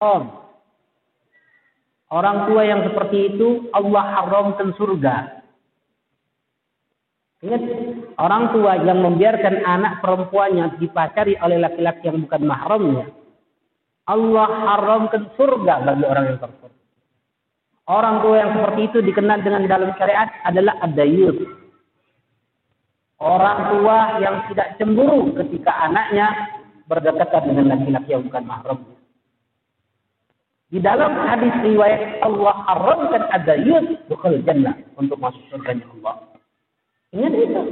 haram. Orang tua yang seperti itu Allah haramkan surga. Ingat, orang tua yang membiarkan anak perempuannya dipacari oleh laki-laki yang bukan mahramnya. Allah haramkan surga bagi orang yang tersebut. Orang tua yang seperti itu dikenal dengan dalam syariat adalah adayut. Orang tua yang tidak cemburu ketika anaknya berdekatan dengan laki-laki yang bukan mahramnya. Di dalam hadis riwayat Allah haramkan adayut bukan jannah untuk masuk surga Allah. Ingat itu.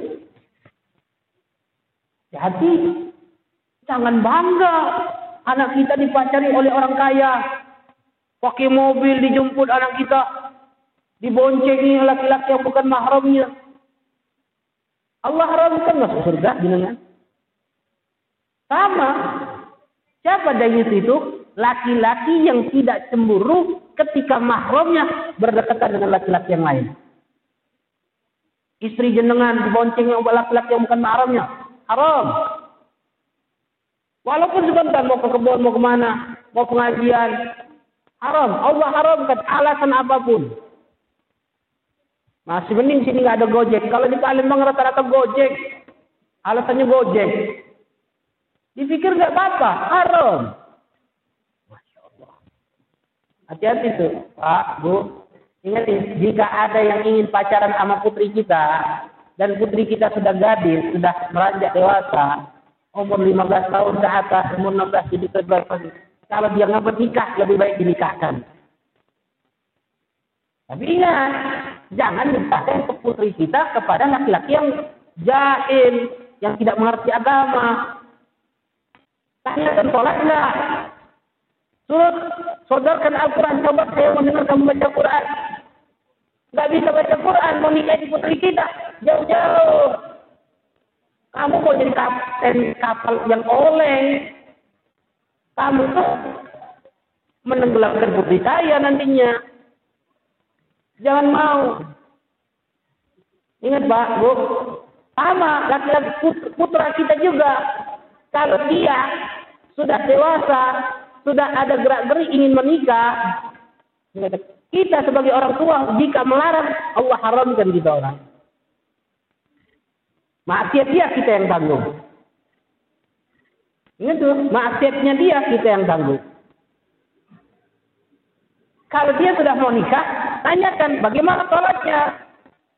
Jadi jangan bangga anak kita dipacari oleh orang kaya. Pakai mobil dijemput anak kita. Diboncengi laki-laki yang bukan mahramnya. Allah haramkan masuk surga dengan sama. Siapa dayus itu? Laki-laki yang tidak cemburu ketika mahramnya berdekatan dengan laki-laki yang lain. Istri jenengan dibonceng yang laki-laki yang bukan mahramnya, haram. Walaupun sebentar mau ke kebun, mau ke mana, mau pengajian, haram. Allah haramkan alasan apa pun. Masih mending sini nggak ada gojek. Kalau di Palembang rata-rata gojek, alasannya gojek. Dipikir nggak apa-apa, haram. Hati-hati tuh, Pak, Bu. Ingat jika ada yang ingin pacaran sama putri kita, dan putri kita sudah gadis, sudah meranjak dewasa, umur 15 tahun ke atas, umur 16 jadi berapa kalau dia nggak bernikah, lebih baik dinikahkan. Tapi ingat, jangan nikahkan ke putri kita kepada laki-laki yang jahil, yang tidak mengerti agama. Tanyakan sholat enggak? Surat sodorkan Al-Quran. Coba saya mendengar kamu baca Quran. Gak bisa baca Quran. Mau nikahi putri kita. Jauh-jauh. Kamu mau jadi kapten kapal yang oleng. Kamu tuh menenggelamkan putri saya nantinya. Jangan mau. Ingat Pak, Bu. Sama laki-laki putra kita juga. Kalau dia sudah dewasa, sudah ada gerak-gerik ingin menikah, kita sebagai orang tua jika melarang Allah haramkan kita orang. Maksiat dia kita yang tanggung. Ingat tuh, maksiatnya dia kita yang tanggung. Kalau dia sudah mau nikah, tanyakan bagaimana sholatnya,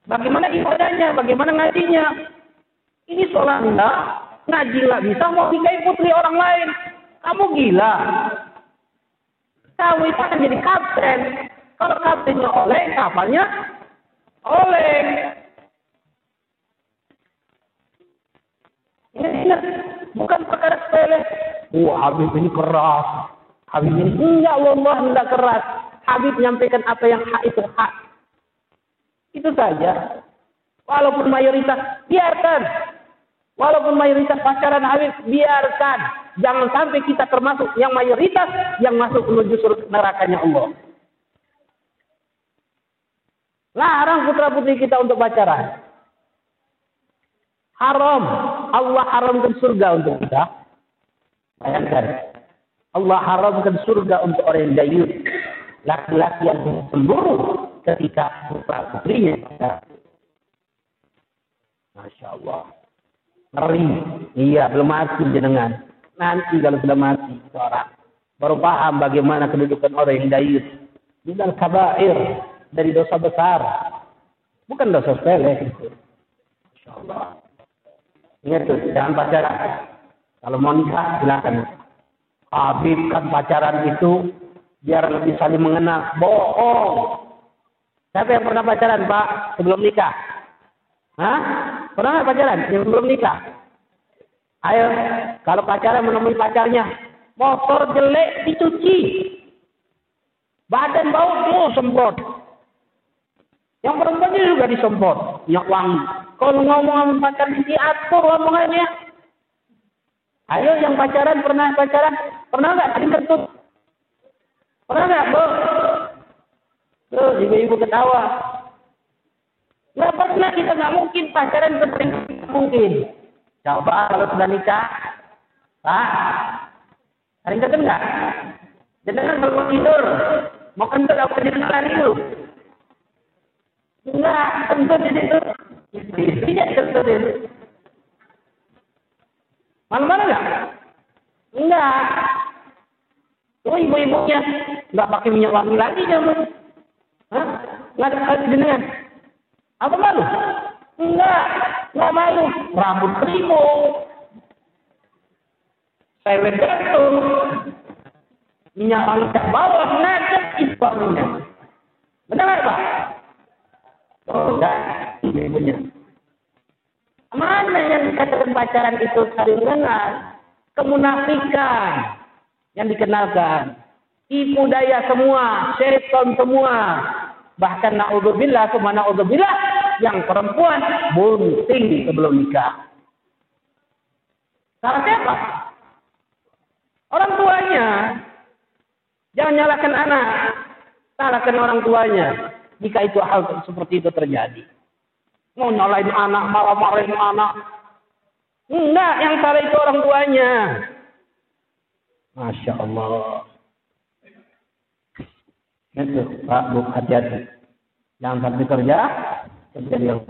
bagaimana ibadahnya, bagaimana ngajinya. Ini sholat enggak, ngaji enggak bisa, mau nikahi putri orang lain. Kamu gila. Kamu itu akan jadi kapten. Kalau kaptennya oleng, kapalnya oleng. Ingat, bukan perkara sepele. Wah, Habib ini keras. Habib ini enggak, Allah enggak keras. Habib menyampaikan apa yang hak itu hak. Itu saja. Walaupun mayoritas, biarkan. Walaupun mayoritas pacaran Habib, biarkan. Jangan sampai kita termasuk yang mayoritas yang masuk menuju nerakanya Allah. Larang putra putri kita untuk pacaran. Haram. Allah haramkan surga untuk kita. Bayangkan. Allah haramkan surga untuk orang yang dayut. Laki-laki yang cemburu ketika putra putrinya. Masya Allah. Ngeri. Iya, belum mati jenengan. Nanti kalau sudah mati seorang baru paham bagaimana kedudukan orang yang dayus. Minal kabair dari dosa besar. Bukan dosa sepele. Ingat tuh, jangan pacaran. Kalau mau nikah, silakan. Habib kan pacaran itu biar lebih saling mengenal. Bohong. Siapa yang pernah pacaran, Pak, sebelum nikah? Hah? Pernah nggak pacaran yang belum nikah? Ayo, kalau pacaran menemui pacarnya, motor jelek dicuci. Badan bau, oh semprot. Yang perempuan juga disemprot, minyak wangi. Kalau ngomong sama pacar diatur ngomongannya. Ayo yang pacaran pernah pacaran, pernah nggak saling kentut? Pernah nggak, Bu? Tuh, ibu-ibu ketawa. Nggak pernah kita nggak mungkin pacaran seperti mungkin. Coba kalau sudah nikah, Pak, sering ketemu enggak? Jangan kalau mau tidur, mau kentut apa di lari itu? Enggak, kentut di situ. Istrinya kentut itu. Mana-mana enggak? Enggak. Oh ibu-ibunya enggak pakai minyak wangi lagi jamu. Hah? Enggak ada kali dengan. Apa malu? Enggak, enggak malu. Rambut kerimu. Saya gantung minyak wangi ke bawah najis isparnya. Benar Pak? Oh, enggak. Ibunya. Mana yang dikatakan pacaran itu saling kenal? Kemunafikan yang dikenalkan. Tipu daya semua, setan semua. Bahkan na'udzubillah, semua na'udzubillah, yang perempuan bunting sebelum nikah. Salah siapa? Orang tuanya Jangan nyalakan anak, salahkan orang tuanya. Jika itu hal seperti itu terjadi. Mau nyalain anak, marah-marahin anak. Enggak, yang salah itu orang tuanya. Masya Allah. Itu, Pak, Bu, hati-hati. Jangan sampai kerja, terjadi yang